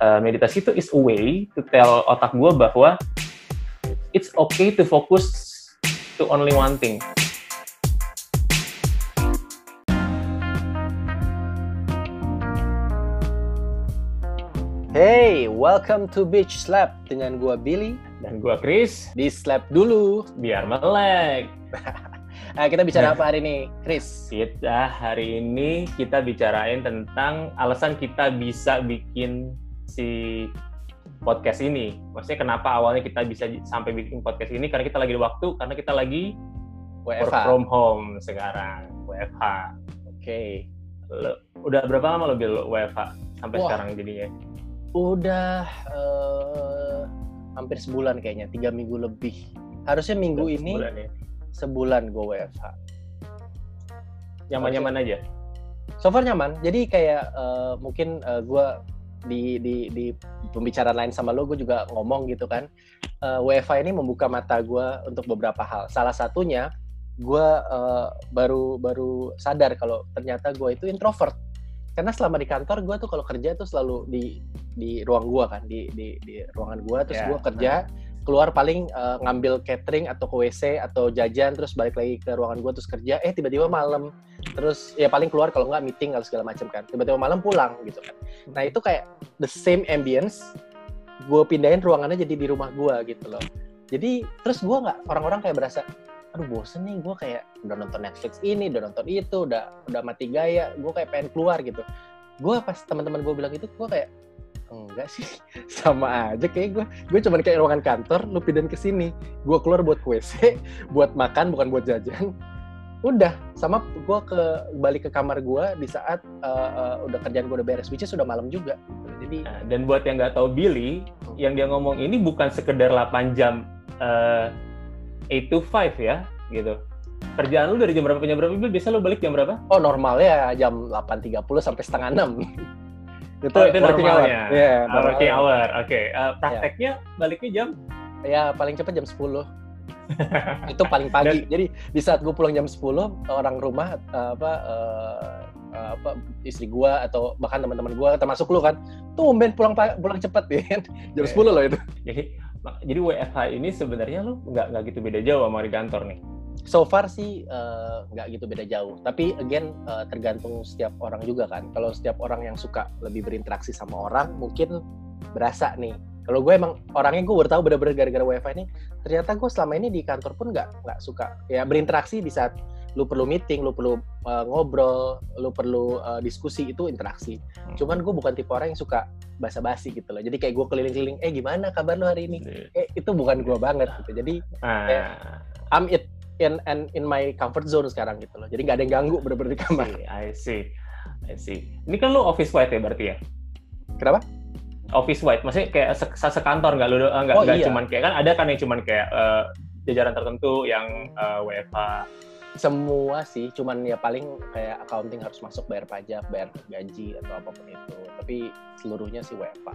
uh, meditasi itu is a way to tell otak gue bahwa it's okay to focus to only one thing. Hey, welcome to Beach Slap dengan gua Billy Dan gue Chris, di Slap dulu. biar melek. Nah, kita bicara apa hari ini, Chris? Kita hari ini kita bicarain tentang alasan kita bisa bikin si podcast ini. Maksudnya kenapa awalnya kita bisa sampai bikin podcast ini karena kita lagi di waktu, karena kita lagi work WFH. from home sekarang, WFH. Oke. Lo- udah berapa lama lo bil WFH sampai Wah. sekarang jadinya? Udah eh, hampir sebulan kayaknya, tiga minggu lebih. Harusnya minggu Udah ini sebulan ya. sebulan gue WFH. Nyaman-nyaman aja. So far nyaman. Jadi kayak eh, mungkin eh, gua di di di pembicaraan lain sama lo, gue juga ngomong gitu kan. Eh, WFH ini membuka mata gua untuk beberapa hal. Salah satunya, gua eh, baru baru sadar kalau ternyata gue itu introvert. Karena selama di kantor gue tuh kalau kerja tuh selalu di di ruang gua kan, di di, di ruangan gua terus Ya, gua kerja keluar paling eh, ngambil catering atau ke WC atau jajan terus balik lagi ke ruangan gua terus kerja eh tiba-tiba malam terus ya paling keluar kalau nggak meeting atau segala macam kan. Tiba-tiba malam pulang gitu kan. Nah itu kayak the same ambience gue pindahin ruangannya jadi di rumah gue gitu loh. Jadi terus gue nggak orang-orang kayak berasa aduh bosen nih gue kayak udah nonton Netflix ini udah nonton itu udah udah mati gaya gue kayak pengen keluar gitu. Gue pas teman-teman gue bilang itu gue kayak enggak sih sama aja kayak gue gue cuman kayak ruangan kantor lu pindahin ke sini. Gue keluar buat WC buat makan bukan buat jajan udah sama gue ke balik ke kamar gue di saat uh, uh, udah kerjaan gue udah beres which is sudah malam juga jadi Nah, dan buat yang nggak tahu Billy, yang dia ngomong ini bukan sekedar 8 jam eh 8 to 5 ya, gitu. Kerjaan lu dari jam berapa jam berapa? Bil? Biasa lu balik jam berapa? oh normalnya jam 8.30 sampai setengah 6 itu, Oh, itu working hour normalnya. Iya, Ah, normal. working hour. Oke. Eh, prakteknya baliknya jam? ya paling cepat jam 10 itu paling pagi. Jadi di saat gue pulang jam 10 orang rumah uh, apa uh, uh, apa istri gue atau bahkan teman-teman gue termasuk lu kan tumben pulang pulang cepet ya kan? Jam Iya. 10 loh itu. Jadi WFH ini sebenarnya lu nggak nggak gitu beda jauh sama di kantor nih. so far sih uh, nggak gitu beda jauh. Tapi again uh, tergantung setiap orang juga kan. Kalau setiap orang yang suka lebih berinteraksi sama orang mungkin berasa nih kalau gue emang orangnya gue baru tahu bener-bener gara-gara wifi ini ternyata gue selama ini di kantor pun nggak nggak suka ya berinteraksi di saat lu perlu meeting, lu perlu uh, ngobrol, lu perlu uh, diskusi itu interaksi. Cuman gue bukan tipe orang yang suka basa-basi gitu loh. Jadi kayak gue keliling-keliling, eh gimana kabar lu hari ini? Eh itu bukan gue banget gitu. Jadi Ah, I'm it in and in my comfort zone sekarang gitu loh. Jadi nggak ada yang ganggu bener-bener di kamar. I see. I see. Ini kan lu office white ya berarti ya? Kenapa? Office white, maksudnya kayak se se- sekantor nggak lu nggak Oh, iya. cuman kayak kan ada kan yang cuman kayak eh, jajaran tertentu yang eh, WFH Semua sih, cuman ya paling kayak accounting harus masuk bayar pajak, bayar gaji atau apa pun itu. Tapi seluruhnya sih WFA.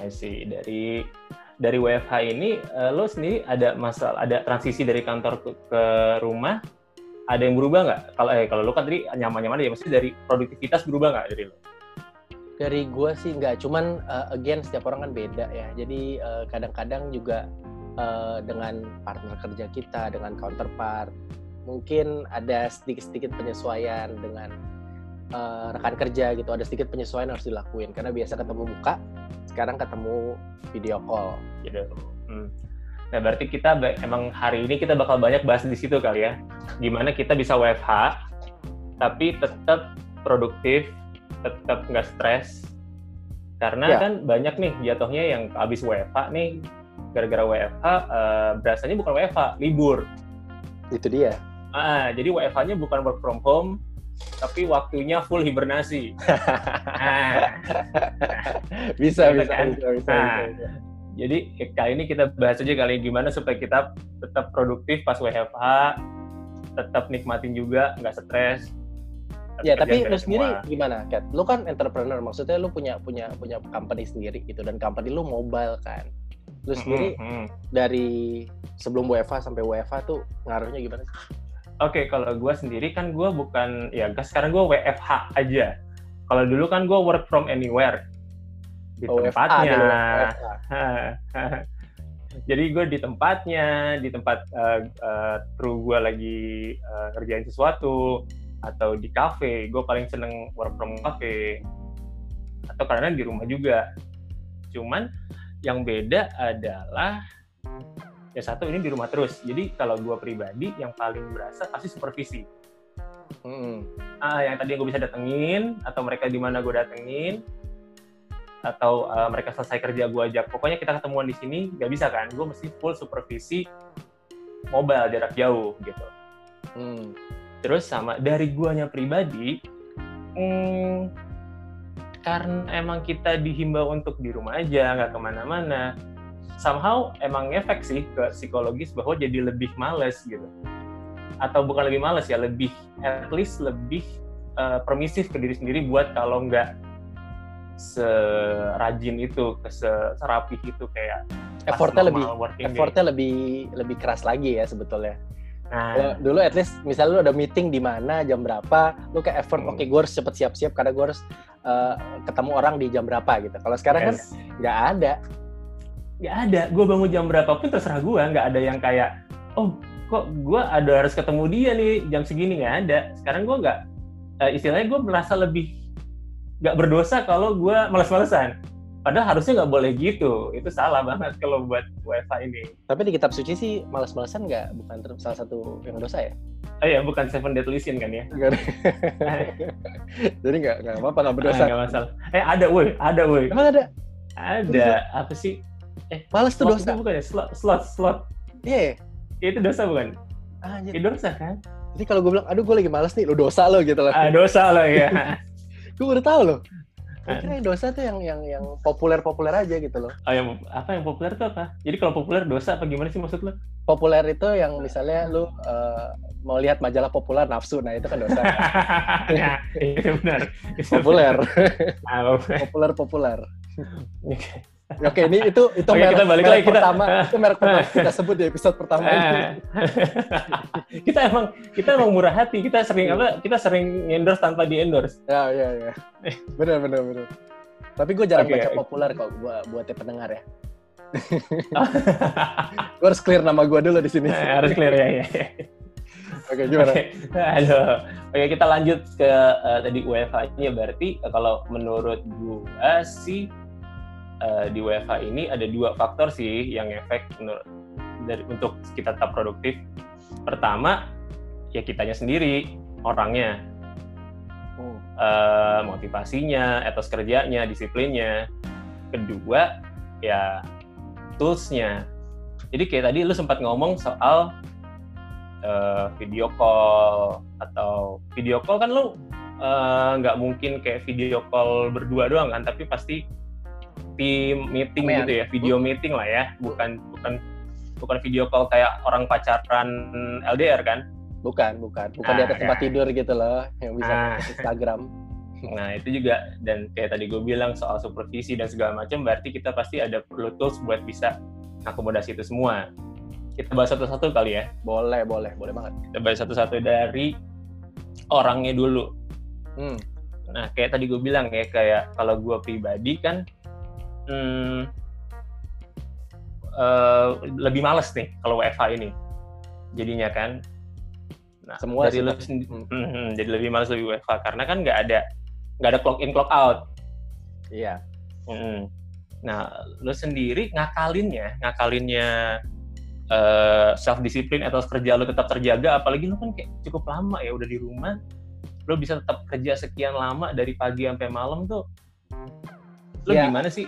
I see. Dari dari WFH ini eh, lo sendiri ada masalah ada transisi dari kantor ke, ke rumah ada yang berubah nggak? Kalau eh kalau lo kan tadi nyaman-nyaman ya, maksudnya dari produktivitas berubah nggak dari lo? Dari gue sih nggak, cuman uh, again setiap orang kan beda ya. Jadi uh, kadang-kadang juga uh, dengan partner kerja kita, dengan counterpart, mungkin ada sedikit-sedikit penyesuaian dengan uh, rekan kerja gitu. Ada sedikit penyesuaian harus dilakuin karena biasa ketemu muka, sekarang ketemu video call. Gitu. Hmm. Nah berarti kita emang hari ini kita bakal banyak bahas di situ kali ya. Gimana kita bisa WFH tapi tetap produktif, tetap nggak stres. Karena Ya. kan banyak nih jatuhnya yang habis WFH nih gara-gara WFH eh, berasanya bukan WFH, libur. Itu dia. Ah, jadi WFH-nya bukan work from home, tapi waktunya full hibernasi. ah, bisa, Gitu bisa, kan? bisa, bisa, Nah. bisa, bisa. jadi eh, kali ini kita bahas aja kali ini gimana supaya kita tetap produktif pas WFH, tetap nikmatin juga, nggak stres. Ya, tapi kerjaan lu sendiri semua. gimana, Kat? Lu kan entrepreneur, maksudnya lu punya punya punya company sendiri gitu dan company lu mobile kan. Lu sendiri Mhm, mhm. dari sebelum WFH sampai WFH tuh ngaruhnya gimana sih? Oke, kalau gue sendiri kan gue bukan ya sekarang gue WFH aja. Kalau dulu kan gue work from anywhere. di OFA tempatnya. Jadi gue di tempatnya, di tempat uh, uh, kru gue lagi uh, ngerjain sesuatu atau di cafe, gue paling seneng work from cafe atau karena di rumah juga. Cuman yang beda adalah ya satu ini di rumah terus. Jadi kalau gue pribadi yang paling berasa pasti supervisi. Mm-mm. Ah, yang tadi gue bisa datengin atau mereka di mana gue datengin atau uh, mereka selesai kerja gue ajak pokoknya kita ketemuan di sini nggak bisa kan gue mesti full supervisi mobile jarak jauh gitu Hmm. Terus sama dari guanya pribadi hmm, karena emang kita dihimbau untuk di rumah aja nggak ke mana-mana somehow emang efek sih ke psikologis bahwa jadi lebih males gitu atau bukan lebih males ya lebih at least lebih uh, permisif ke diri sendiri buat kalau nggak serajin itu ke se- serapih itu kayak Effortnya lebih day. effortnya lebih lebih keras lagi ya sebetulnya. Nah Kalau dulu at least misalnya lu ada meeting di mana jam berapa, lu kayak effort Hmm. oke gue harus cepet siap-siap karena gue harus uh, ketemu orang di jam berapa gitu. Kalau sekarang kan yes. nggak ada. nggak ada gue bangun jam berapapun terserah gue nggak ada yang kayak oh kok gue ada harus ketemu dia nih jam segini nggak ada sekarang gue nggak eh, istilahnya gue merasa lebih nggak berdosa kalau gue males-malesan padahal harusnya nggak boleh gitu. Itu salah banget kalau buat WFA ini. Tapi di kitab suci sih malas-malasan nggak? Bukan salah satu yang dosa ya. oh ya bukan seven deadly sin kan ya? Jadi nggak nggak apa-apa nggak Ah, berdosa. nggak masalah. Eh ada woi ada woi. Emang ada? Ada. Apa sih? Malas tuh dosa. itu bukan ya? Slot slot slot. Iya. Ya, itu dosa bukan? Anjir. itu dosa kan? Jadi kalau gue bilang, aduh gue lagi males nih, lu dosa lo gitu loh. ah, dosa loh ya gue baru tahu loh. Gue Ah. kira dosa tuh yang yang yang populer-populer aja gitu loh. Oh, yang apa yang populer itu apa? Jadi kalau populer dosa apa gimana sih maksud lo? Populer itu yang misalnya lu eh, mau lihat majalah populer nafsu, nah itu kan dosa. nah, itu benar. Itu populer, populer. populer, populer. Oke. Ini itu itu Oke, merek, kita balik merek lagi, kita- pertama, itu merek pertama kita sebut di episode pertama ini. Ah. kita emang kita emang murah hati. Kita sering apa? Kita sering endorse tanpa di endorse. Ya, ya, ya. Bener, bener, bener. Tapi gue jarang Oke, baca oke. populer kok buat buat pendengar ya. gue harus clear nama gue dulu di sini. Nah, harus clear ya. ya. Oke, gimana? Oke, Aduh. Oke, kita lanjut ke eh, tadi UEFA-nya berarti eh, kalau menurut gua sih eh, di UEFA ini ada dua faktor sih yang efek menurut dari untuk kita tetap produktif. Pertama, ya kitanya sendiri, orangnya, Hmm. eh, motivasinya, etos kerjanya, disiplinnya. Kedua, ya tools-nya. Jadi kayak tadi lu sempat ngomong soal eh, video call atau video call kan lu nggak mungkin kayak video call berdua doang kan, tapi pasti tim meeting gitu ya, video meeting lah ya, bukan bukan bukan video call kayak orang pacaran LDR kan. Bukan, bukan. Bukan di Ah, atas tempat ya. tidur gitu loh, yang bisa Ah. Instagram. Nah itu juga dan kayak tadi gue bilang soal supervisi dan segala macam, berarti kita pasti ada perlu tools buat bisa akomodasi itu semua. Kita bahas satu-satu kali ya. Boleh, boleh, boleh banget. Kita bahas satu-satu dari orangnya dulu. Hmm. Nah, kayak tadi gue bilang ya, kayak kalau gue pribadi kan hmm, eh, lebih males nih kalau WFH ini. Jadinya kan. Nah, Semua dari lu sendi- Hmm. Hmm, jadi lebih males lebih WFH karena kan nggak ada nggak ada clock in clock out. Iya. Hmm. Nah, lu sendiri ngakalinnya, ngakalinnya eh, self disiplin atau kerja lu tetap terjaga, apalagi lu kan kayak cukup lama ya udah di rumah, lu bisa tetap kerja sekian lama dari pagi sampai malam tuh, lu Ya. gimana sih?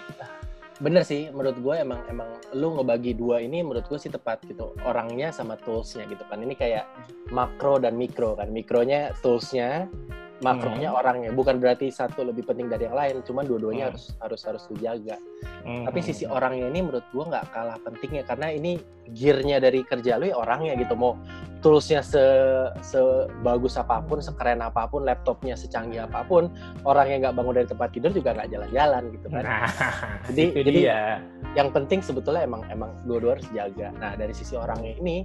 Bener sih, menurut gue emang emang lu ngebagi dua ini menurut gue sih tepat gitu. Orangnya sama toolsnya gitu kan. Ini kayak makro dan mikro kan. Mikronya toolsnya, makronya orangnya. Bukan berarti satu lebih penting dari yang lain, cuman dua-duanya Hmm. harus harus harus dijaga. Hmm. Tapi sisi orangnya ini menurut gue nggak kalah pentingnya karena ini gearnya dari kerja lu ya orangnya gitu. Mau toolsnya se sebagus apa pun, sekeren apa pun, laptopnya secanggih apa pun, orang yang nggak bangun dari tempat tidur juga nggak jalan-jalan gitu kan. Nah, Jadi- jadi- dia. Yang penting sebetulnya emang emang dua-dua harus jaga. Nah dari sisi orangnya ini,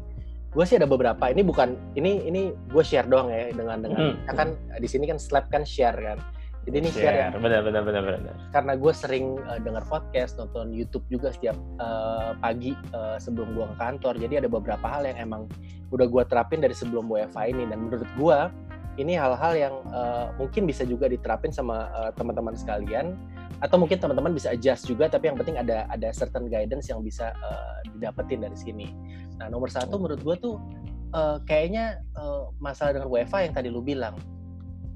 gue sih ada beberapa. Ini bukan ini ini gue share doang ya dengan dengan Hmm. kan di sini kan Slap kan share kan. Jadi ini share, share. Benar, benar, benar, benar. karena gue sering uh, dengar podcast, nonton YouTube juga setiap uh, pagi uh, sebelum gue ke kantor. Jadi ada beberapa hal yang emang udah gue terapin dari sebelum WFA ini dan menurut gue ini hal-hal yang uh, mungkin bisa juga diterapin sama uh, teman-teman sekalian atau mungkin teman-teman bisa adjust juga tapi yang penting ada ada certain guidance yang bisa uh, didapetin dari sini. Nah nomor satu menurut gue tuh uh, kayaknya uh, masalah dengan WFA yang tadi lu bilang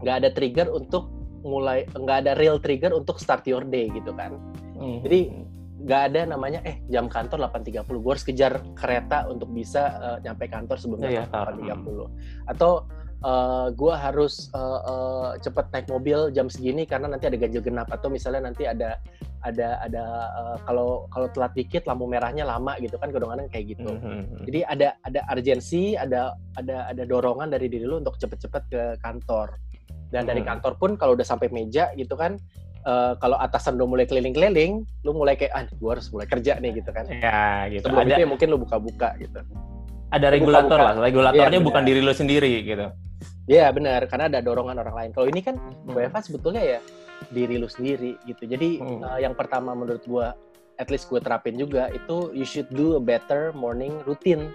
nggak ada trigger untuk mulai nggak ada real trigger untuk start your day gitu kan. Hmm. Jadi nggak ada namanya eh jam kantor 8.30 gue harus kejar kereta untuk bisa uh, nyampe kantor sebelum iya, 8.30 atau uh, gue harus uh, uh, cepet naik mobil jam segini karena nanti ada ganjil genap atau misalnya nanti ada ada ada uh, kalau kalau telat dikit lampu merahnya lama gitu kan kadang-kadang kayak gitu. Hmm. Jadi ada ada urgensi, ada ada ada dorongan dari diri lu untuk cepet-cepet ke kantor. Dan dari Hmm. kantor pun kalau udah sampai meja gitu kan, eh, kalau atasan udah mulai keliling-keliling, lu mulai kayak ah gue harus mulai kerja nih gitu kan. Ya, gitu. Sebelum Ada itu ya mungkin lu buka-buka gitu. ada regulator buka-buka. lah. Regulatornya Iya, bukan diri lo sendiri gitu. Iya benar, karena ada dorongan orang lain. Kalau ini kan Hmm. WFH sebetulnya ya diri lu sendiri gitu. Jadi Hmm. eh, yang pertama menurut gua at least gue terapin juga itu you should do a better morning routine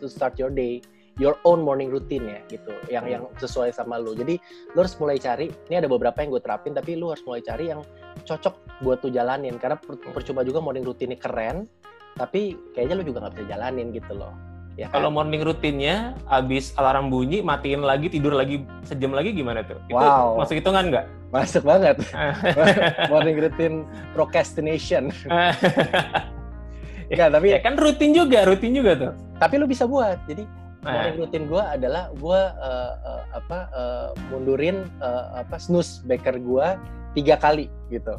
to start your day your own morning routine ya gitu yang Hmm. yang sesuai sama lu jadi lu harus mulai cari ini ada beberapa yang gue terapin tapi lu harus mulai cari yang cocok buat tuh jalanin karena per- percuma juga morning routine keren tapi kayaknya lu juga nggak bisa jalanin gitu loh ya kan? Kalau morning rutinnya, abis alarm bunyi, matiin lagi, tidur lagi sejam lagi gimana tuh? Itu Wow. masuk hitungan nggak? masuk banget morning routine procrastination Enggak, tapi ya kan rutin juga, rutin juga tuh. tapi lu bisa buat jadi Nah, morning routine gue adalah gue uh, uh, apa uh, mundurin uh, apa snooze baker gue tiga kali gitu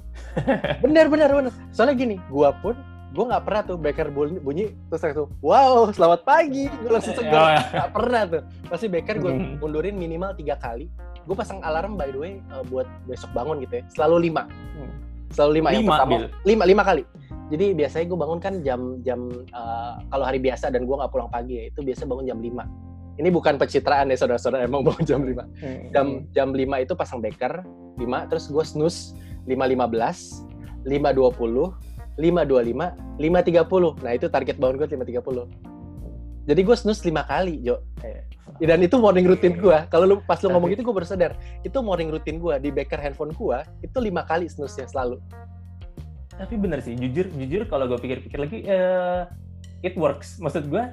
bener bener bener soalnya gini gue pun gue nggak pernah tuh baker bunyi, bunyi terus langsung wow selamat pagi gue langsung segar oh, ya. nggak pernah tuh pasti baker gue Hmm. mundurin minimal tiga kali gue pasang alarm by the way uh, buat besok bangun gitu ya selalu lima Hmm. selalu lima, yang Lima, pertama Bil. lima lima kali jadi biasanya gue bangun kan jam jam uh, kalau hari biasa dan gue nggak pulang pagi ya itu biasa bangun jam 5 ini bukan pencitraan ya saudara-saudara emang bangun jam 5 Hmm. jam jam 5 itu pasang beker 5 terus gue snooze 5.15 5.20 5.25 5.30 nah itu target bangun gue 5.30 jadi gue snooze 5 kali Jo dan itu morning routine gue kalau lu pas lu ngomong gitu gue baru sadar itu morning routine gue di beker handphone gue itu lima kali snooze-nya selalu Tapi bener sih, jujur, jujur kalau gue pikir-pikir lagi, eh, it works. Maksud gue,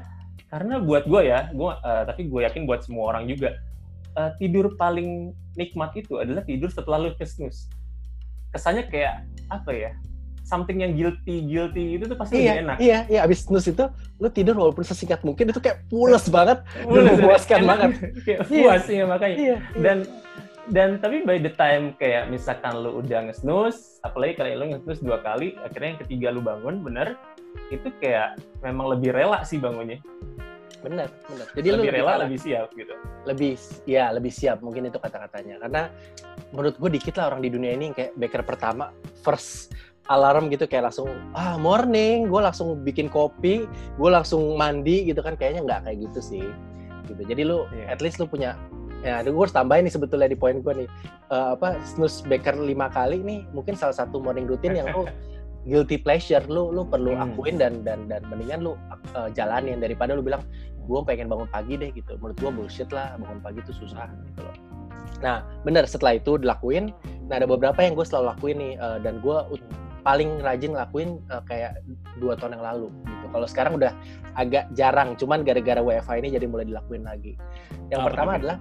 karena buat gue ya, gue, eh, tapi gue yakin buat semua orang juga, eh, tidur paling nikmat itu adalah tidur setelah lu snooze. Kesannya kayak apa ya? Something yang guilty, guilty itu tuh pasti iya lebih enak. iya iya abis snooze itu lu tidur walaupun sesingkat mungkin itu kayak pules banget Bener, memuaskan enak. banget. Kayak Iya. puas ya makanya. iya Dan dan tapi by the time kayak misalkan lu udah nge-snooze, apalagi kalau lu nge-snooze dua kali, akhirnya yang ketiga lu bangun, bener, itu kayak memang lebih rela sih bangunnya. benar benar jadi lu lebih rela, kalah. lebih siap gitu. lebih ya lebih siap mungkin itu kata-katanya karena menurut gue dikit lah orang di dunia ini yang kayak baker pertama first alarm gitu kayak langsung ah morning. Gue langsung bikin kopi gue langsung mandi gitu kan kayaknya nggak kayak gitu sih gitu. Jadi lu Iya. at least lu punya ya gue harus tambahin nih sebetulnya di poin gue nih. Eh, apa snooze baker lima kali nih mungkin salah satu morning routine yang lu guilty pleasure lu lu perlu Hmm. akuin dan dan dan mendingan lu uh, jalanin daripada lu bilang gue pengen bangun pagi deh gitu. Menurut gue bullshit lah bangun pagi itu susah gitu loh. Nah bener setelah itu dilakuin nah ada beberapa yang gue selalu lakuin nih uh, dan gue paling rajin lakuin uh, kayak dua tahun yang lalu gitu kalau sekarang udah agak jarang cuman gara-gara WFH ini jadi mulai dilakuin lagi yang Apa pertama tuh? adalah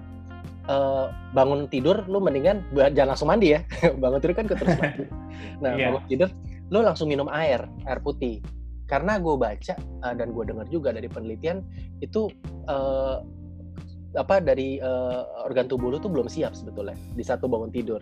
uh, bangun tidur lu mendingan jangan langsung mandi ya bangun tidur kan terus mandi nah Iya. bangun tidur lu langsung minum air air putih karena gue baca uh, dan gue dengar juga dari penelitian itu uh, apa dari uh, organ tubuh lu tuh belum siap sebetulnya di satu bangun tidur.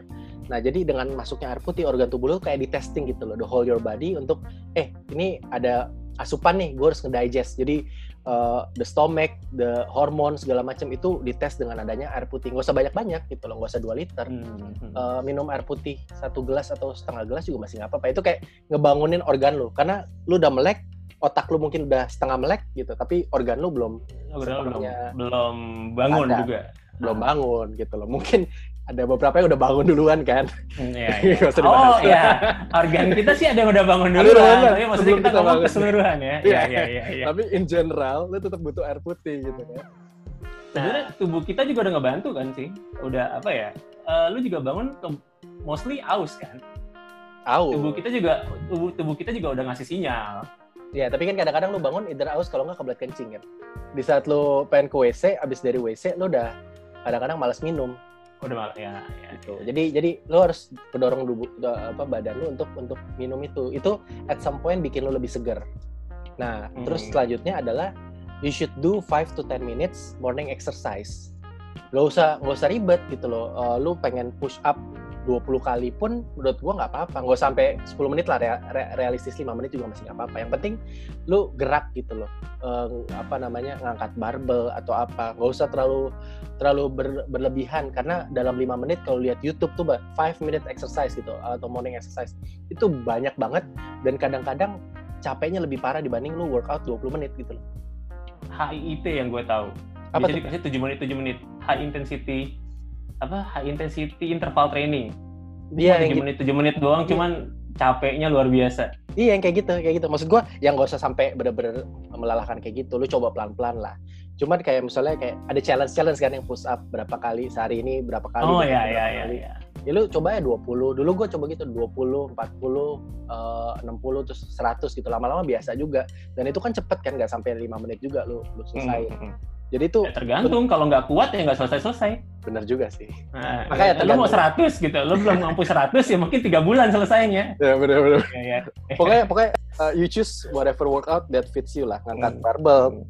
Nah jadi dengan masuknya air putih organ tubuh lu kayak di testing gitu loh, the whole your body untuk eh ini ada asupan nih, gue harus ngedigest. Jadi uh, the stomach, the hormon segala macam itu dites dengan adanya air putih. Gak usah banyak-banyak gitu loh, gak usah 2 liter. Hmm. Uh, minum air putih satu gelas atau setengah gelas juga masih nggak apa-apa. Itu kayak ngebangunin organ lu, karena lu udah melek, otak lu mungkin udah setengah melek gitu, tapi organ lu belum Belum, belum, bangun ada. juga. belum bangun gitu loh. Mungkin ada beberapa yang udah bangun duluan kan. Hmm, iya, iya. oh iya, organ kita sih ada yang udah bangun duluan. Aduh, tapi maksudnya kita, kita ngomong keseluruhan ya. Iya, iya, iya. iya. Tapi in general, lu tetap butuh air putih gitu kan. Sebenarnya nah. tubuh kita juga udah ngebantu kan sih. Udah apa ya? Uh, lu juga bangun mostly aus kan. Aus. Tubuh kita juga tubuh tubuh kita juga udah ngasih sinyal. Ya, tapi kan kadang-kadang lu bangun either aus kalau nggak kebelet kencing kan. Di saat lu pengen ke WC, abis dari WC lu udah kadang-kadang malas minum udah malah ya, ya. Gitu. Jadi jadi lo harus mendorong dulu apa badan lo untuk untuk minum itu. Itu at some point bikin lo lebih segar nah hmm. terus selanjutnya adalah you should do 5 to 10 minutes morning exercise. Gak usah gak usah ribet gitu loh. Uh, lu pengen push up 20 kali pun menurut gua nggak apa-apa. Nggak sampai 10 menit lah re re realistis 5 menit juga masih nggak apa-apa. Yang penting lu gerak gitu loh. Uh, apa namanya ngangkat barbel atau apa. Nggak usah terlalu terlalu ber, berlebihan. Karena dalam 5 menit kalau lihat YouTube tuh 5 minute exercise gitu atau morning exercise itu banyak banget. Dan kadang-kadang capeknya lebih parah dibanding lu workout 20 menit gitu loh. HIIT yang gue tahu. Apa Bisa tuh? dikasih 7 menit 7 menit. High intensity apa high intensity interval training. Iya, tujuh menit tujuh menit doang, iya. cuman capeknya luar biasa. Iya, yang kayak gitu, kayak gitu. Maksud gua yang gak usah sampai bener-bener melelahkan kayak gitu. Lu coba pelan-pelan lah. Cuman kayak misalnya kayak ada challenge-challenge kan yang push up berapa kali sehari ini berapa kali. Oh iya iya iya. Ya. ya lu coba ya 20. Dulu gua coba gitu 20, 40, uh, 60 terus 100 gitu. Lama-lama biasa juga. Dan itu kan cepet kan nggak sampai 5 menit juga lu lu selesai. Hmm. hmm, hmm. Jadi itu ya, tergantung kalau nggak kuat ya nggak selesai-selesai. Bener juga sih. Nah, Makanya ya, lu mau 100 gitu, lu belum mampu 100 ya mungkin tiga bulan selesainya. Ya bener bener. Ya, ya. Pokoknya pokoknya uh, you choose whatever workout that fits you lah. Ngangkat hmm. barbell,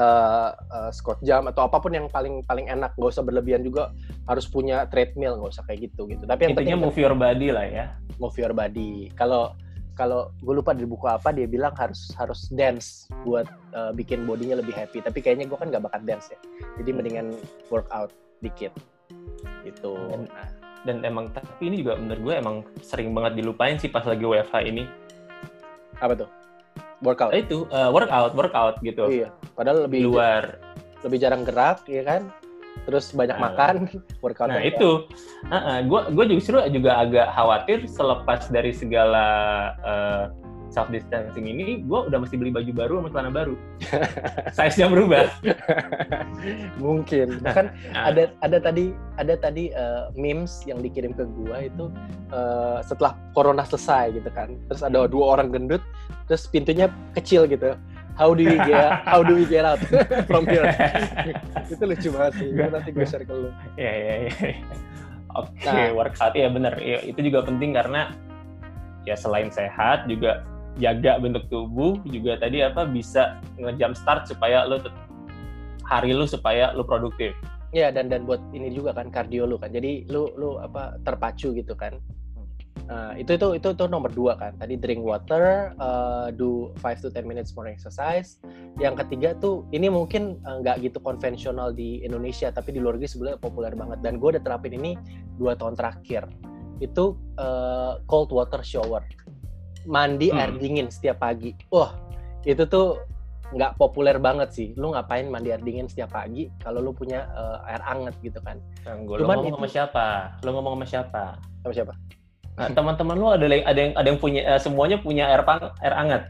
uh, uh, squat jam atau apa pun yang paling paling enak. Gak usah berlebihan juga. Harus punya treadmill, gak usah kayak gitu gitu. Tapi yang intinya penting, move your body lah ya. Move your body. Kalau kalau gue lupa di buku apa dia bilang harus harus dance buat uh, bikin bodinya lebih happy. Tapi kayaknya gue kan gak bakat dance ya. Jadi mendingan workout dikit. Gitu. Dan, dan emang tapi ini juga menurut gue emang sering banget dilupain sih pas lagi WFH ini. Apa tuh? Workout eh, itu uh, workout workout gitu. Iya padahal lebih luar. lebih jarang gerak ya kan terus banyak nah, makan workout nah itu. Uh, uh, gue gue justru juga agak khawatir selepas dari segala uh, self distancing ini gue udah mesti beli baju baru sama celana baru. Size nya berubah. Mungkin. Kan nah. ada ada tadi ada tadi uh, memes yang dikirim ke gue itu uh, setelah corona selesai gitu kan. Terus ada dua orang gendut terus pintunya kecil gitu how do we get how do we get out from here? Itu lucu banget sih. Gue nanti gue share ke lu. Ya ya ya oke okay, nah, workout. Ya bener. Ya, itu juga penting karena ya selain sehat juga jaga bentuk tubuh juga tadi apa bisa ngejam start supaya lo hari lu supaya lu produktif. Ya dan dan buat ini juga kan kardio lu kan. Jadi lu lu apa terpacu gitu kan Nah, itu itu itu itu nomor dua kan. Tadi drink water, uh, do 5 to 10 minutes more exercise. Yang ketiga tuh ini mungkin eh, nggak uh, gitu konvensional di Indonesia, tapi di luar negeri sebenarnya populer banget. Dan gue udah terapin ini dua tahun terakhir. Itu uh, cold water shower, mandi hmm. air dingin setiap pagi. Wah, itu tuh nggak populer banget sih. Lu ngapain mandi air dingin setiap pagi kalau lu punya uh, air anget gitu kan? Gue lu ngomong itu... sama siapa? Lu ngomong sama siapa? Sama siapa? Nah, teman-teman lu ada yang ada yang ada yang punya uh, semuanya punya air pang, air hangat.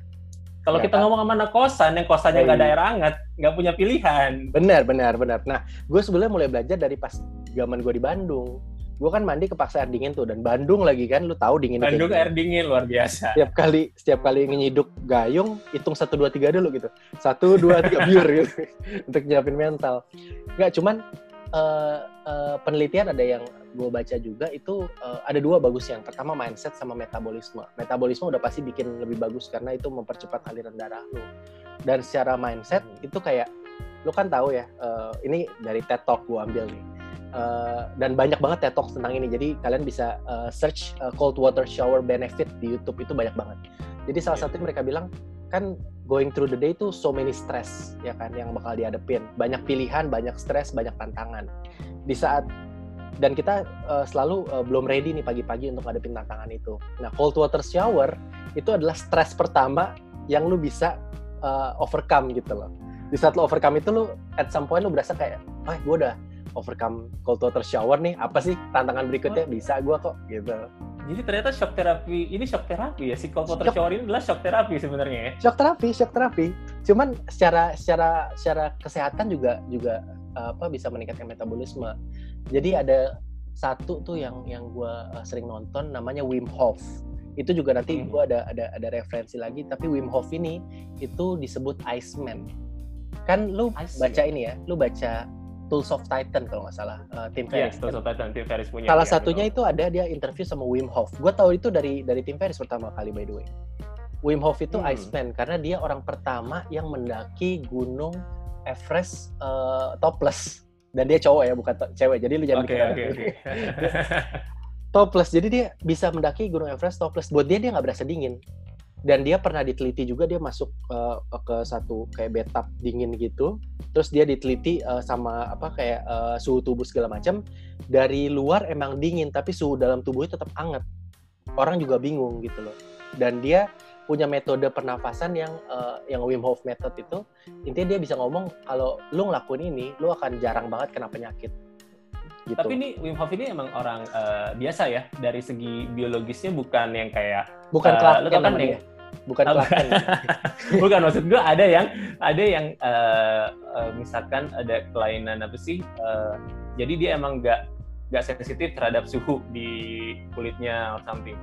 Kalau ya, kita ngomong sama anak kosan yang kosannya nggak ada iya. air hangat, nggak punya pilihan. Benar, benar, benar. Nah, gue sebenarnya mulai belajar dari pas zaman gue di Bandung. Gue kan mandi kepaksa air dingin tuh dan Bandung lagi kan, lu tahu dingin. Bandung air dingin luar biasa. Setiap kali setiap kali ngiduk gayung, hitung satu dua tiga dulu gitu. Satu dua tiga biur gitu untuk nyiapin mental. Nggak cuman uh, uh, penelitian ada yang gue baca juga itu uh, ada dua bagus. Yang pertama mindset sama metabolisme. Metabolisme udah pasti bikin lebih bagus karena itu mempercepat aliran darah lo dan secara mindset itu kayak lo kan tahu ya uh, ini dari TED Talk gue ambil nih. Uh, dan banyak banget TED Talk tentang ini. Jadi kalian bisa uh, search uh, cold water shower benefit di YouTube itu banyak banget. Jadi salah satu mereka bilang kan going through the day itu so many stress ya kan yang bakal dihadapin. Banyak pilihan banyak stress banyak tantangan. Di saat dan kita uh, selalu uh, belum ready nih pagi-pagi untuk ngadepin tantangan itu. Nah, cold water shower itu adalah stres pertama yang lu bisa uh, overcome gitu loh. Di saat lu overcome itu lu at some point lu berasa kayak, ah gue udah overcome cold water shower nih apa sih tantangan berikutnya? Bisa gue kok gitu jadi ternyata shock terapi ini shock terapi ya? Si cold water shower ini adalah shock terapi sebenarnya ya? Shock terapi shock terapi cuman secara secara secara kesehatan juga juga apa bisa meningkatkan metabolisme. Jadi ada satu tuh yang yang gue uh, sering nonton namanya Wim Hof. Itu juga nanti hmm. gue ada ada ada referensi lagi tapi Wim Hof ini itu disebut Iceman. Kan lu baca ini ya? Lu baca Tools of Titan kalau nggak salah uh, Tim iya, Ferriss. Yes, Tools of Titan Tim Ferriss punya. Salah ya, satunya itu ada dia interview sama Wim Hof. Gue tahu itu dari dari Tim Ferriss pertama kali by the way. Wim Hof itu hmm. Iceman karena dia orang pertama yang mendaki gunung Everest uh, topless dan dia cowok ya bukan cewek jadi lu jangan okay, okay, okay. topless jadi dia bisa mendaki gunung Everest topless buat dia dia nggak berasa dingin dan dia pernah diteliti juga dia masuk uh, ke satu kayak bathtub dingin gitu. Terus dia diteliti uh, sama apa kayak uh, suhu tubuh segala macam dari luar emang dingin tapi suhu dalam tubuhnya tetap hangat orang juga bingung gitu loh. Dan dia punya metode pernafasan yang uh, yang Wim Hof method itu. Intinya dia bisa ngomong kalau lu ngelakuin ini lu akan jarang banget kena penyakit gitu. Tapi ini Wim Hof ini emang orang uh, biasa ya dari segi biologisnya bukan yang kayak bukan uh, Clark kan ya? Bukan Clark bukan maksud gue ada yang ada yang uh, uh, misalkan ada kelainan apa sih? Uh, jadi dia emang nggak nggak sensitif terhadap suhu di kulitnya atau something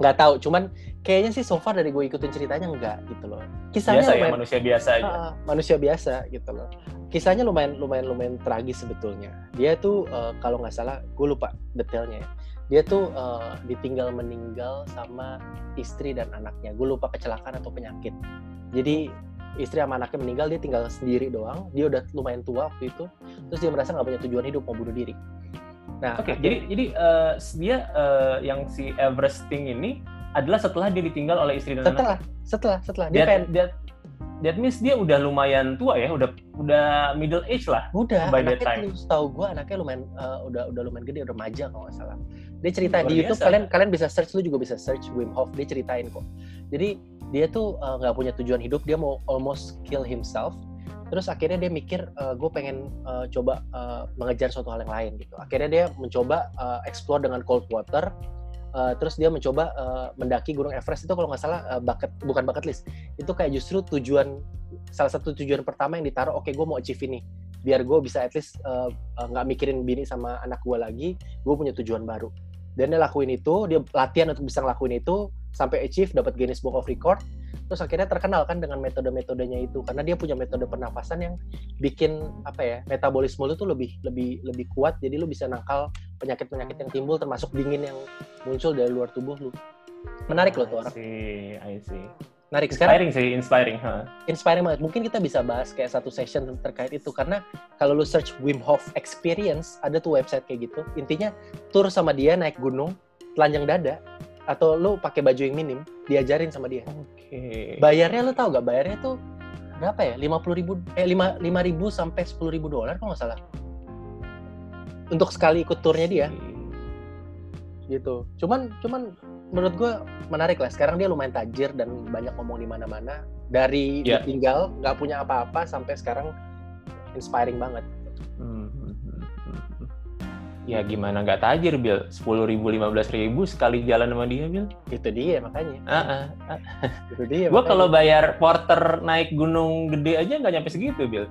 nggak tahu cuman kayaknya sih so far dari gue ikutin ceritanya enggak gitu loh. Kisahnya biasa ya, lumayan, ya manusia biasa aja. Uh, manusia biasa gitu loh. Kisahnya lumayan lumayan lumayan tragis sebetulnya. Dia tuh uh, kalau nggak salah gue lupa detailnya ya. Dia tuh uh, ditinggal meninggal sama istri dan anaknya. Gue lupa kecelakaan atau penyakit. Jadi istri sama anaknya meninggal dia tinggal sendiri doang. Dia udah lumayan tua waktu itu. Terus dia merasa nggak punya tujuan hidup mau bunuh diri Nah, oke. Okay, jadi jadi uh, dia uh, yang si Everesting ini adalah setelah dia ditinggal oleh istri dan setelah, anak. Setelah, setelah, Dia, dia, dia that means dia udah lumayan tua ya, udah udah middle age lah. Udah, by anaknya that time. tahu gue anaknya lumayan uh, udah udah lumayan gede, udah remaja kalau nggak salah. Dia cerita Luar di YouTube kalian kalian bisa search lu juga bisa search Wim Hof, dia ceritain kok. Jadi dia tuh nggak uh, punya tujuan hidup, dia mau almost kill himself terus akhirnya dia mikir uh, gue pengen uh, coba uh, mengejar suatu hal yang lain gitu. Akhirnya dia mencoba uh, explore dengan cold water uh, terus dia mencoba uh, mendaki gunung Everest. Itu kalau nggak salah uh, bucket bukan bucket list. Itu kayak justru tujuan salah satu tujuan pertama yang ditaruh oke okay, gue mau achieve ini. Biar gue bisa at least nggak uh, uh, mikirin bini sama anak gue lagi gue punya tujuan baru. Dan dia lakuin itu dia latihan untuk bisa ngelakuin itu sampai achieve dapat Guinness Book of Record terus akhirnya terkenal kan dengan metode-metodenya itu karena dia punya metode pernafasan yang bikin apa ya metabolisme lu tuh lebih lebih lebih kuat jadi lu bisa nangkal penyakit-penyakit yang timbul termasuk dingin yang muncul dari luar tubuh lu. Menarik loh tuh orang. See, I see. menarik. Inspiring sekarang, sih inspiring huh? inspiring banget. Mungkin kita bisa bahas kayak satu session terkait itu karena kalau lu search Wim Hof experience ada tuh website kayak gitu. Intinya tur sama dia naik gunung telanjang dada atau lu pakai baju yang minim diajarin sama dia. Oke. Okay. Bayarnya lu tau gak bayarnya tuh berapa ya? Lima puluh ribu eh lima lima ribu sampai sepuluh ribu dolar kalau nggak salah. Untuk sekali ikut turnya dia. Gitu. Cuman cuman menurut gue menarik lah. Sekarang dia lumayan tajir dan banyak ngomong di mana-mana. Dari yeah. ditinggal nggak punya apa-apa sampai sekarang inspiring banget. Ya gimana nggak tajir bil? Sepuluh ribu lima belas ribu sekali jalan sama dia bil. Itu dia makanya. Uh -uh. itu dia gua kalau bayar porter naik gunung gede aja nggak nyampe segitu bil.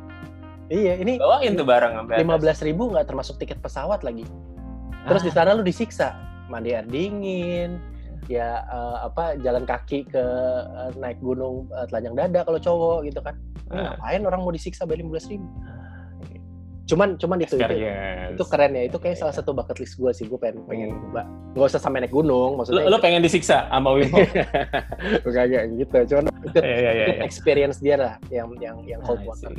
Iya ini bawain tuh barang sampai lima belas ribu nggak termasuk tiket pesawat lagi. Terus ah. di sana lu disiksa mandi air dingin ya uh, apa jalan kaki ke uh, naik gunung uh, telanjang dada kalau cowok gitu kan. Ini uh. ngapain orang mau disiksa bayar lima belas ribu cuman cuman itu itu, itu keren ya. Itu kayak salah satu bucket list gue sih. Gue pengen pengen mbak hmm. nggak usah sampai naik gunung maksudnya lo, lo pengen disiksa sama Wim Hof kayak gitu. Cuman itu, yeah, yeah, yeah, yeah. experience dia lah yang yang yang cold water.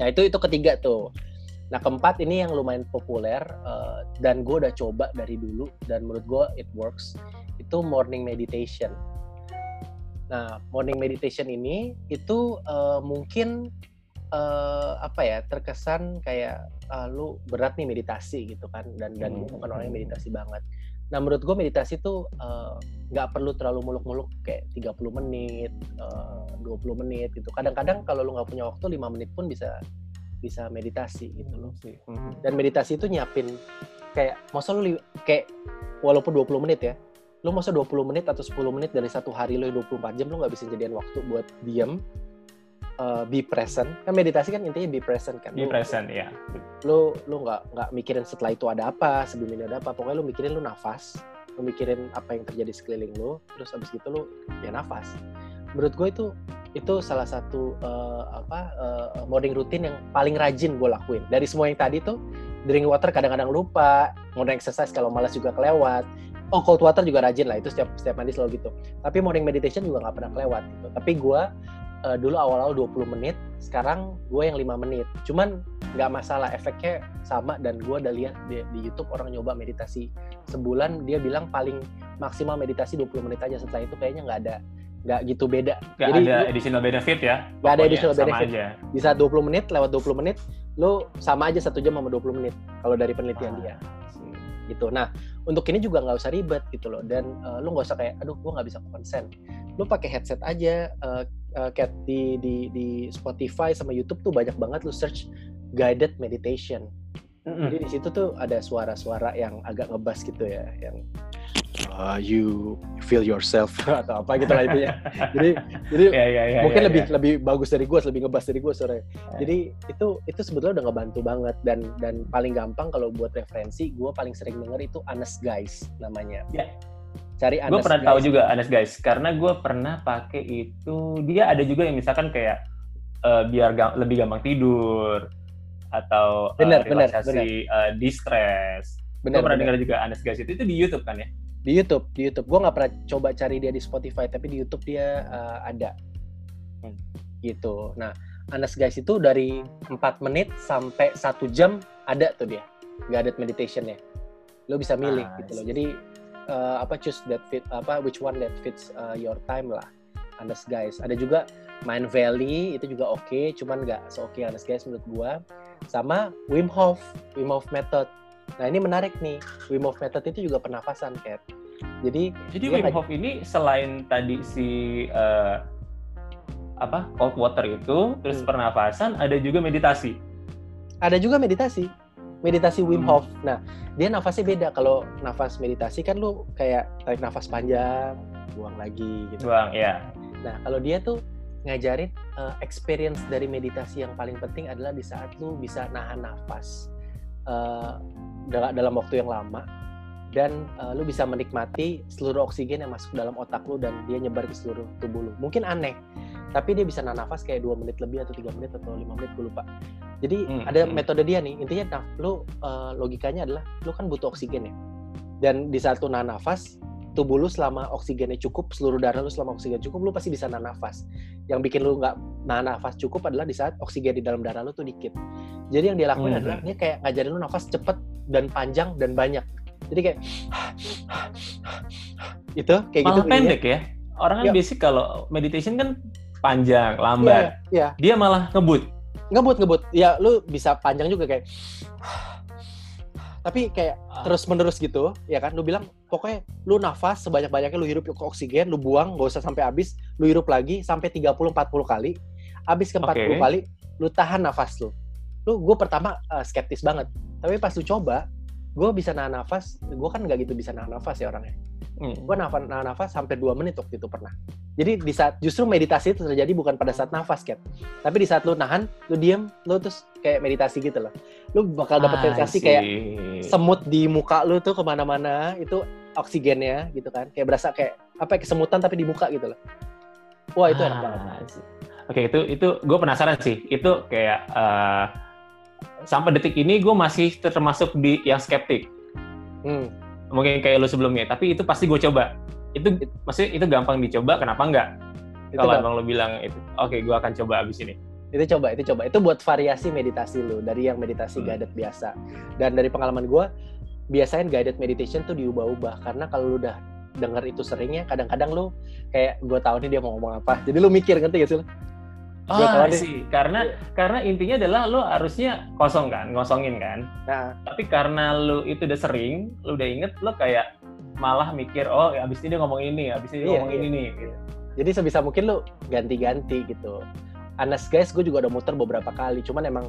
nah itu itu ketiga tuh. Nah keempat ini yang lumayan populer uh, dan gue udah coba dari dulu dan menurut gue it works itu morning meditation. Nah morning meditation ini itu uh, mungkin uh, apa ya terkesan kayak uh, lu berat nih meditasi gitu kan dan dan hmm. bukan orang yang meditasi banget. Nah menurut gue meditasi tuh nggak uh, perlu terlalu muluk-muluk kayak 30 menit, uh, 20 menit gitu. Kadang-kadang kalau lu nggak punya waktu 5 menit pun bisa bisa meditasi gitu loh. Mhm. Dan meditasi itu nyiapin kayak masa lu kayak walaupun 20 menit ya. Lu masa 20 menit atau 10 menit dari satu hari lu yang 24 jam lu nggak bisa jadian waktu buat diem uh, be present. Kan meditasi kan intinya be present kan. Be Lu- present ya. lu lu nggak nggak mikirin setelah itu ada apa sebelum ini ada apa pokoknya lu mikirin lu nafas lu mikirin apa yang terjadi sekeliling lu terus abis gitu lu ya nafas menurut gue itu itu salah satu eh, apa eh, morning routine yang paling rajin gue lakuin dari semua yang tadi tuh drink water kadang-kadang lupa morning exercise kalau malas juga kelewat oh cold water juga rajin lah itu setiap setiap mandi selalu gitu tapi morning meditation juga nggak pernah kelewat gitu tapi gue eh, dulu awal-awal 20 menit sekarang gue yang lima menit. Cuman nggak masalah efeknya sama dan gue udah lihat di, di YouTube orang nyoba meditasi. Sebulan dia bilang paling maksimal meditasi 20 menit aja setelah itu kayaknya nggak ada nggak gitu beda. Gak Jadi ada additional benefit ya. Nggak ada additional sama benefit. aja. bisa 20 menit lewat 20 menit lu sama aja satu jam sama 20 menit kalau dari penelitian dia. Ah, gitu. Nah untuk ini juga nggak usah ribet gitu loh. Dan eh, lu nggak usah kayak aduh gue nggak bisa konsen. Lu pakai headset aja eh, kayak di di di Spotify sama YouTube tuh banyak banget lu search guided meditation Mm-mm. Jadi di situ tuh ada suara-suara yang agak ngebas gitu ya, yang uh, you feel yourself atau apa gitu lah intinya. jadi jadi Ya, ya, ya, mungkin ya, lebih ya. lebih bagus dari gue, lebih ngebas dari gue suaranya. Jadi itu itu sebetulnya udah ngebantu banget dan dan paling gampang kalau buat referensi, gue paling sering denger itu Honest Guys namanya. Ya. Cari gue pernah Guys. tahu juga Anes guys karena gue pernah pakai itu dia ada juga yang misalkan kayak eh, biar ga- lebih gampang tidur atau eh, Bener, bener, relaksasi eh, distress gue Bener, pernah bener. dengar juga Anes guys itu itu di YouTube kan ya di YouTube, di YouTube. Gue nggak pernah coba cari dia di Spotify, tapi di YouTube dia uh, ada. Hmm. Gitu. Nah, Honest Guys itu dari 4 menit sampai satu jam ada tuh dia guided meditation-nya. Lo bisa milih Ah, gitu loh. Jadi uh, apa choose that fit apa which one that fits uh, your time lah. Honest Guys. Ada juga Mind Valley itu juga oke, cuman nggak se-oke Honest Guys menurut gua. Sama Wim Hof, Wim Hof Method. Nah, ini menarik nih. Wim Hof Method itu juga pernafasan, Kat. Jadi jadi Wim Hof ini selain tadi si eh, apa cold water itu terus Hmm. pernafasan ada juga meditasi ada juga meditasi. Meditasi Wim. Hof. Nah, dia nafasnya beda. Kalau nafas meditasi kan lu kayak tarik nafas panjang, buang lagi gitu. bang ya Nah, kalau dia tuh ngajarin uh, experience dari meditasi yang paling penting adalah di saat lu bisa nahan nafas uh, dal- dalam waktu yang lama dan uh, lu bisa menikmati seluruh oksigen yang masuk dalam otak lu dan dia nyebar ke seluruh tubuh lu. Mungkin aneh, tapi dia bisa nahan nafas kayak dua menit lebih atau tiga menit atau lima menit gue lupa. Jadi Hmm, ada hmm. metode dia nih. Intinya nah, lu uh, logikanya adalah lu kan butuh oksigen ya. Dan di saat lu nahan nafas, tubuh lu selama oksigennya cukup, seluruh darah lu selama oksigen cukup, lu pasti bisa nahan nafas. Yang bikin lu nggak nahan nafas cukup adalah di saat oksigen di dalam darah lu tuh dikit. Jadi yang dia lakuin Mhm. adalah dia kayak ngajarin lu nafas cepet dan panjang dan banyak. Jadi kayak itu kayak gitu. malah bunyinya. pendek ya orang kan Ya. basic kalau meditation kan panjang lambat Iya, dia malah ngebut ngebut ngebut. Ya lu bisa panjang juga kayak tapi kayak Ah. terus menerus gitu ya kan lu bilang pokoknya lu nafas sebanyak banyaknya lu hirup ke oksigen lu buang gak usah sampai habis lu hirup lagi sampai 30 40 kali habis ke 40 Oke. kali lu tahan nafas lu lu gue pertama uh, skeptis banget tapi pas lu coba gue bisa nahan nafas gue kan nggak gitu bisa nahan nafas ya orangnya. Hmm. gue nafas nahan nafas sampai 2 menit waktu itu pernah. Jadi di saat justru meditasi itu terjadi bukan pada saat nafas Kat. Tapi di saat lu nahan lu diem lu terus kayak meditasi gitu loh. Lu bakal dapat I sensasi kayak semut di muka lu tuh ke mana-mana itu oksigennya gitu kan. Kayak berasa kayak apa ya, kesemutan tapi di muka gitu loh. Wah itu enak Ah, banget see. oke itu itu gue penasaran sih. Itu kayak eh, sampai detik ini gue masih termasuk di yang skeptik. Hmm. mungkin kayak lu sebelumnya tapi itu pasti gue coba. Itu maksudnya itu gampang dicoba kenapa enggak? Itu kalau emang lu bilang itu oke gue akan coba abis ini. Itu coba itu coba. Itu buat variasi meditasi lu dari yang meditasi Hmm. guided biasa. Dan dari pengalaman gue biasanya guided meditation tuh diubah-ubah. Karena kalau lu udah denger itu seringnya kadang-kadang lu kayak gue tahu nih dia mau ngomong apa. Jadi lu mikir ngerti gak sih lu? Oh, nih. sih. Karena karena intinya adalah lo harusnya kosong kan, ngosongin kan. nah Tapi karena lo itu udah sering, lo udah inget, lo kayak malah mikir, oh ya abis ini dia ngomong ini, abis ini dia Iya, ngomong iya. ini nih. Gitu. jadi sebisa mungkin lu ganti-ganti gitu Honest guys gue juga udah muter beberapa kali cuman emang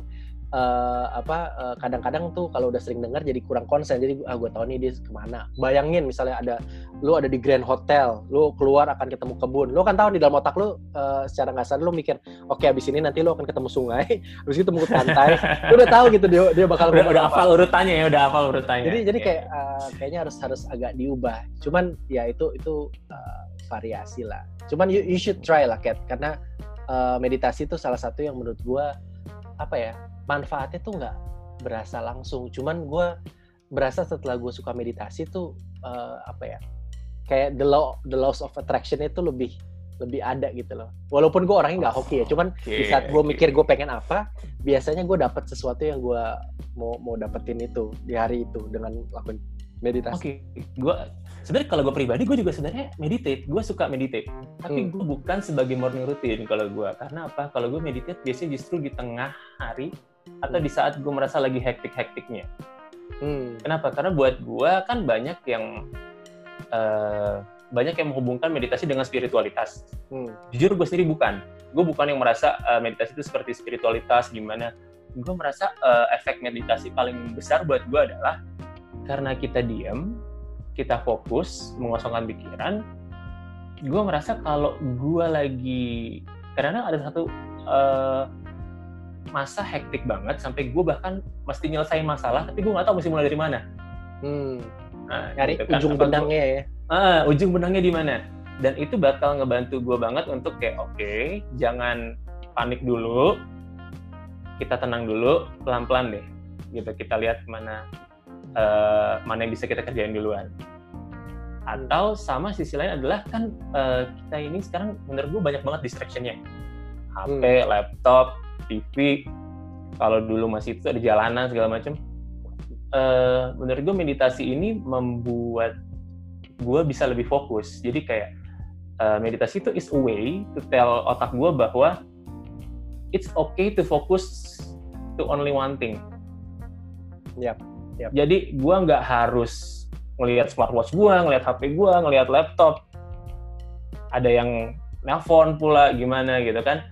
uh, apa uh, kadang-kadang tuh kalau udah sering dengar jadi kurang konsen. Jadi ah gue tahu nih dia ke mana. Bayangin misalnya ada lu ada di Grand Hotel lu keluar akan ketemu kebun. Lu kan tahu di dalam otak lu uh, secara nggak sadar lu mikir oke okay, abis ini nanti lu akan ketemu sungai habis itu ketemu pantai. Lu udah tahu gitu dia dia bakal udah, udah hafal urutannya ya udah hafal urutannya. Jadi jadi yeah. kayak uh, kayaknya harus harus agak diubah. Cuman ya itu itu uh, variasi lah. Cuman you, you should try lah Kat karena uh, meditasi itu salah satu yang menurut gue apa ya manfaatnya tuh nggak berasa langsung cuman gue berasa setelah gue suka meditasi tuh uh, apa ya kayak the law the laws of attraction itu lebih lebih ada gitu loh walaupun gue orangnya nggak hoki ya cuman okay, di saat gue okay. mikir gue pengen apa biasanya gue dapet sesuatu yang gue mau mau dapetin itu di hari itu dengan lakukan meditasi. Oke, okay. gue sebenarnya kalau gue pribadi gue juga sebenarnya meditate, gue suka meditate, tapi hmm. gue bukan sebagai morning routine kalau gue, karena apa? Kalau gue meditate biasanya justru di tengah hari atau di saat gue merasa lagi hektik-hektiknya. Hmm. Kenapa? Karena buat gue kan banyak yang uh, banyak yang menghubungkan meditasi dengan spiritualitas. Hmm. Jujur gue sendiri bukan. Gue bukan yang merasa uh, meditasi itu seperti spiritualitas gimana. Gue merasa uh, efek meditasi paling besar buat gue adalah karena kita diam, kita fokus mengosongkan pikiran. Gue merasa kalau gue lagi karena ada satu uh, masa hektik banget sampai gue bahkan mesti nyelesain masalah tapi gue nggak tahu mesti mulai dari mana. Hmm. Nah, Cari gitu kan. ujung benangnya ya. Ah, ujung benangnya di mana? Dan itu bakal ngebantu gue banget untuk kayak oke, okay, jangan panik dulu, kita tenang dulu, pelan-pelan deh. Gitu kita lihat mana uh, mana yang bisa kita kerjain duluan. Atau sama sisi lain adalah kan uh, kita ini sekarang menurut gue banyak banget distractionnya. HP, hmm. laptop, TV kalau dulu masih itu ada jalanan segala macam. Uh, menurut gue meditasi ini membuat gue bisa lebih fokus. Jadi kayak uh, meditasi itu is a way to tell otak gue bahwa it's okay to focus to only one thing. Yep, yep. jadi gue nggak harus ngelihat smartwatch gue ngelihat HP gue ngelihat laptop. Ada yang nelpon pula gimana gitu kan.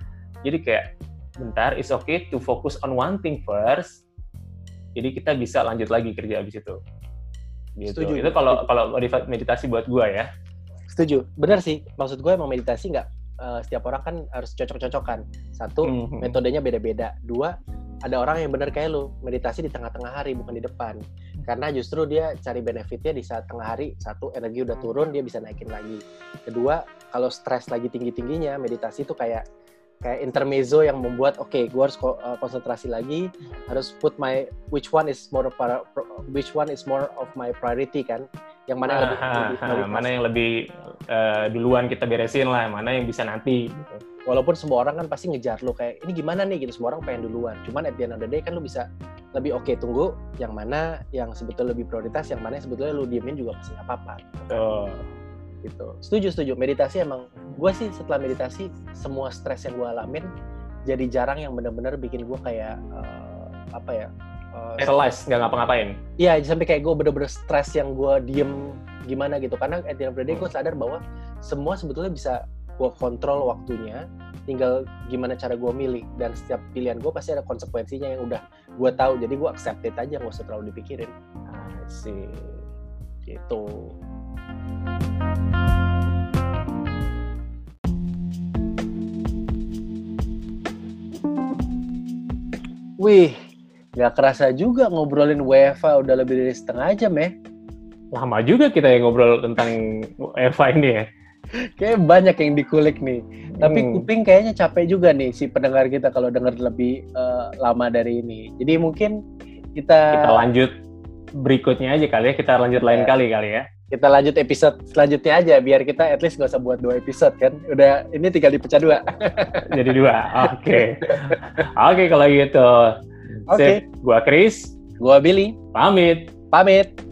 Jadi kayak bentar, it's okay to focus on one thing first. Jadi kita bisa lanjut lagi kerja abis itu. Gitu. Setuju. Itu kalau kalau meditasi buat gue ya. Setuju. Benar sih. Maksud gue emang meditasi nggak uh, setiap orang kan harus cocok-cocokan. Satu, mm-hmm. metodenya beda-beda. Dua, ada orang yang benar kayak lu, meditasi di tengah-tengah hari bukan di depan. Karena justru dia cari benefitnya di saat tengah hari. Satu, energi udah turun, dia bisa naikin lagi. Kedua, kalau stres lagi tinggi-tingginya, meditasi itu kayak kayak intermezzo yang membuat oke okay, gue harus uh, konsentrasi lagi harus put my which one is more para, which one is more of my priority kan? Yang mana yang lebih, ha, lebih ha, mana yang lebih uh, duluan kita beresin lah mana yang bisa nanti gitu. walaupun semua orang kan pasti ngejar lo kayak ini gimana nih? Gitu semua orang pengen duluan. Cuman at the end of the day kan lo bisa lebih oke okay, tunggu yang mana yang sebetulnya lebih prioritas yang mana yang sebetulnya lo diemin juga pasti nggak apa-apa. Oh gitu. Setuju setuju. Meditasi emang gue sih setelah meditasi semua stres yang gue alamin jadi jarang yang benar-benar bikin gue kayak uh, apa ya uh, paralyzed nggak ngapa-ngapain? Iya sampai kayak gue bener-bener stres yang gue diem gimana gitu. Karena at the end of the day gue hmm. sadar bahwa semua sebetulnya bisa gue kontrol waktunya tinggal gimana cara gue milih. Dan setiap pilihan gue pasti ada konsekuensinya yang udah gue tahu. Jadi gue accept it aja nggak usah terlalu dipikirin. Sih gitu Wih, nggak kerasa juga ngobrolin WFA udah lebih dari setengah jam ya. Lama juga kita yang ngobrol tentang WFA ini ya. Kayak banyak yang dikulik nih. Tapi hmm. kuping kayaknya capek juga nih si pendengar kita kalau denger lebih uh, lama dari ini. Jadi mungkin kita... Kita lanjut berikutnya aja kali ya. Kita lanjut lain ya. kali kali ya kita lanjut episode selanjutnya aja biar kita at least gak usah buat dua episode kan? Udah ini tinggal dipecah dua. Jadi dua oke. Okay. oke okay, kalau gitu. Oke. Okay. gua Chris. Gua Billy. Pamit. Pamit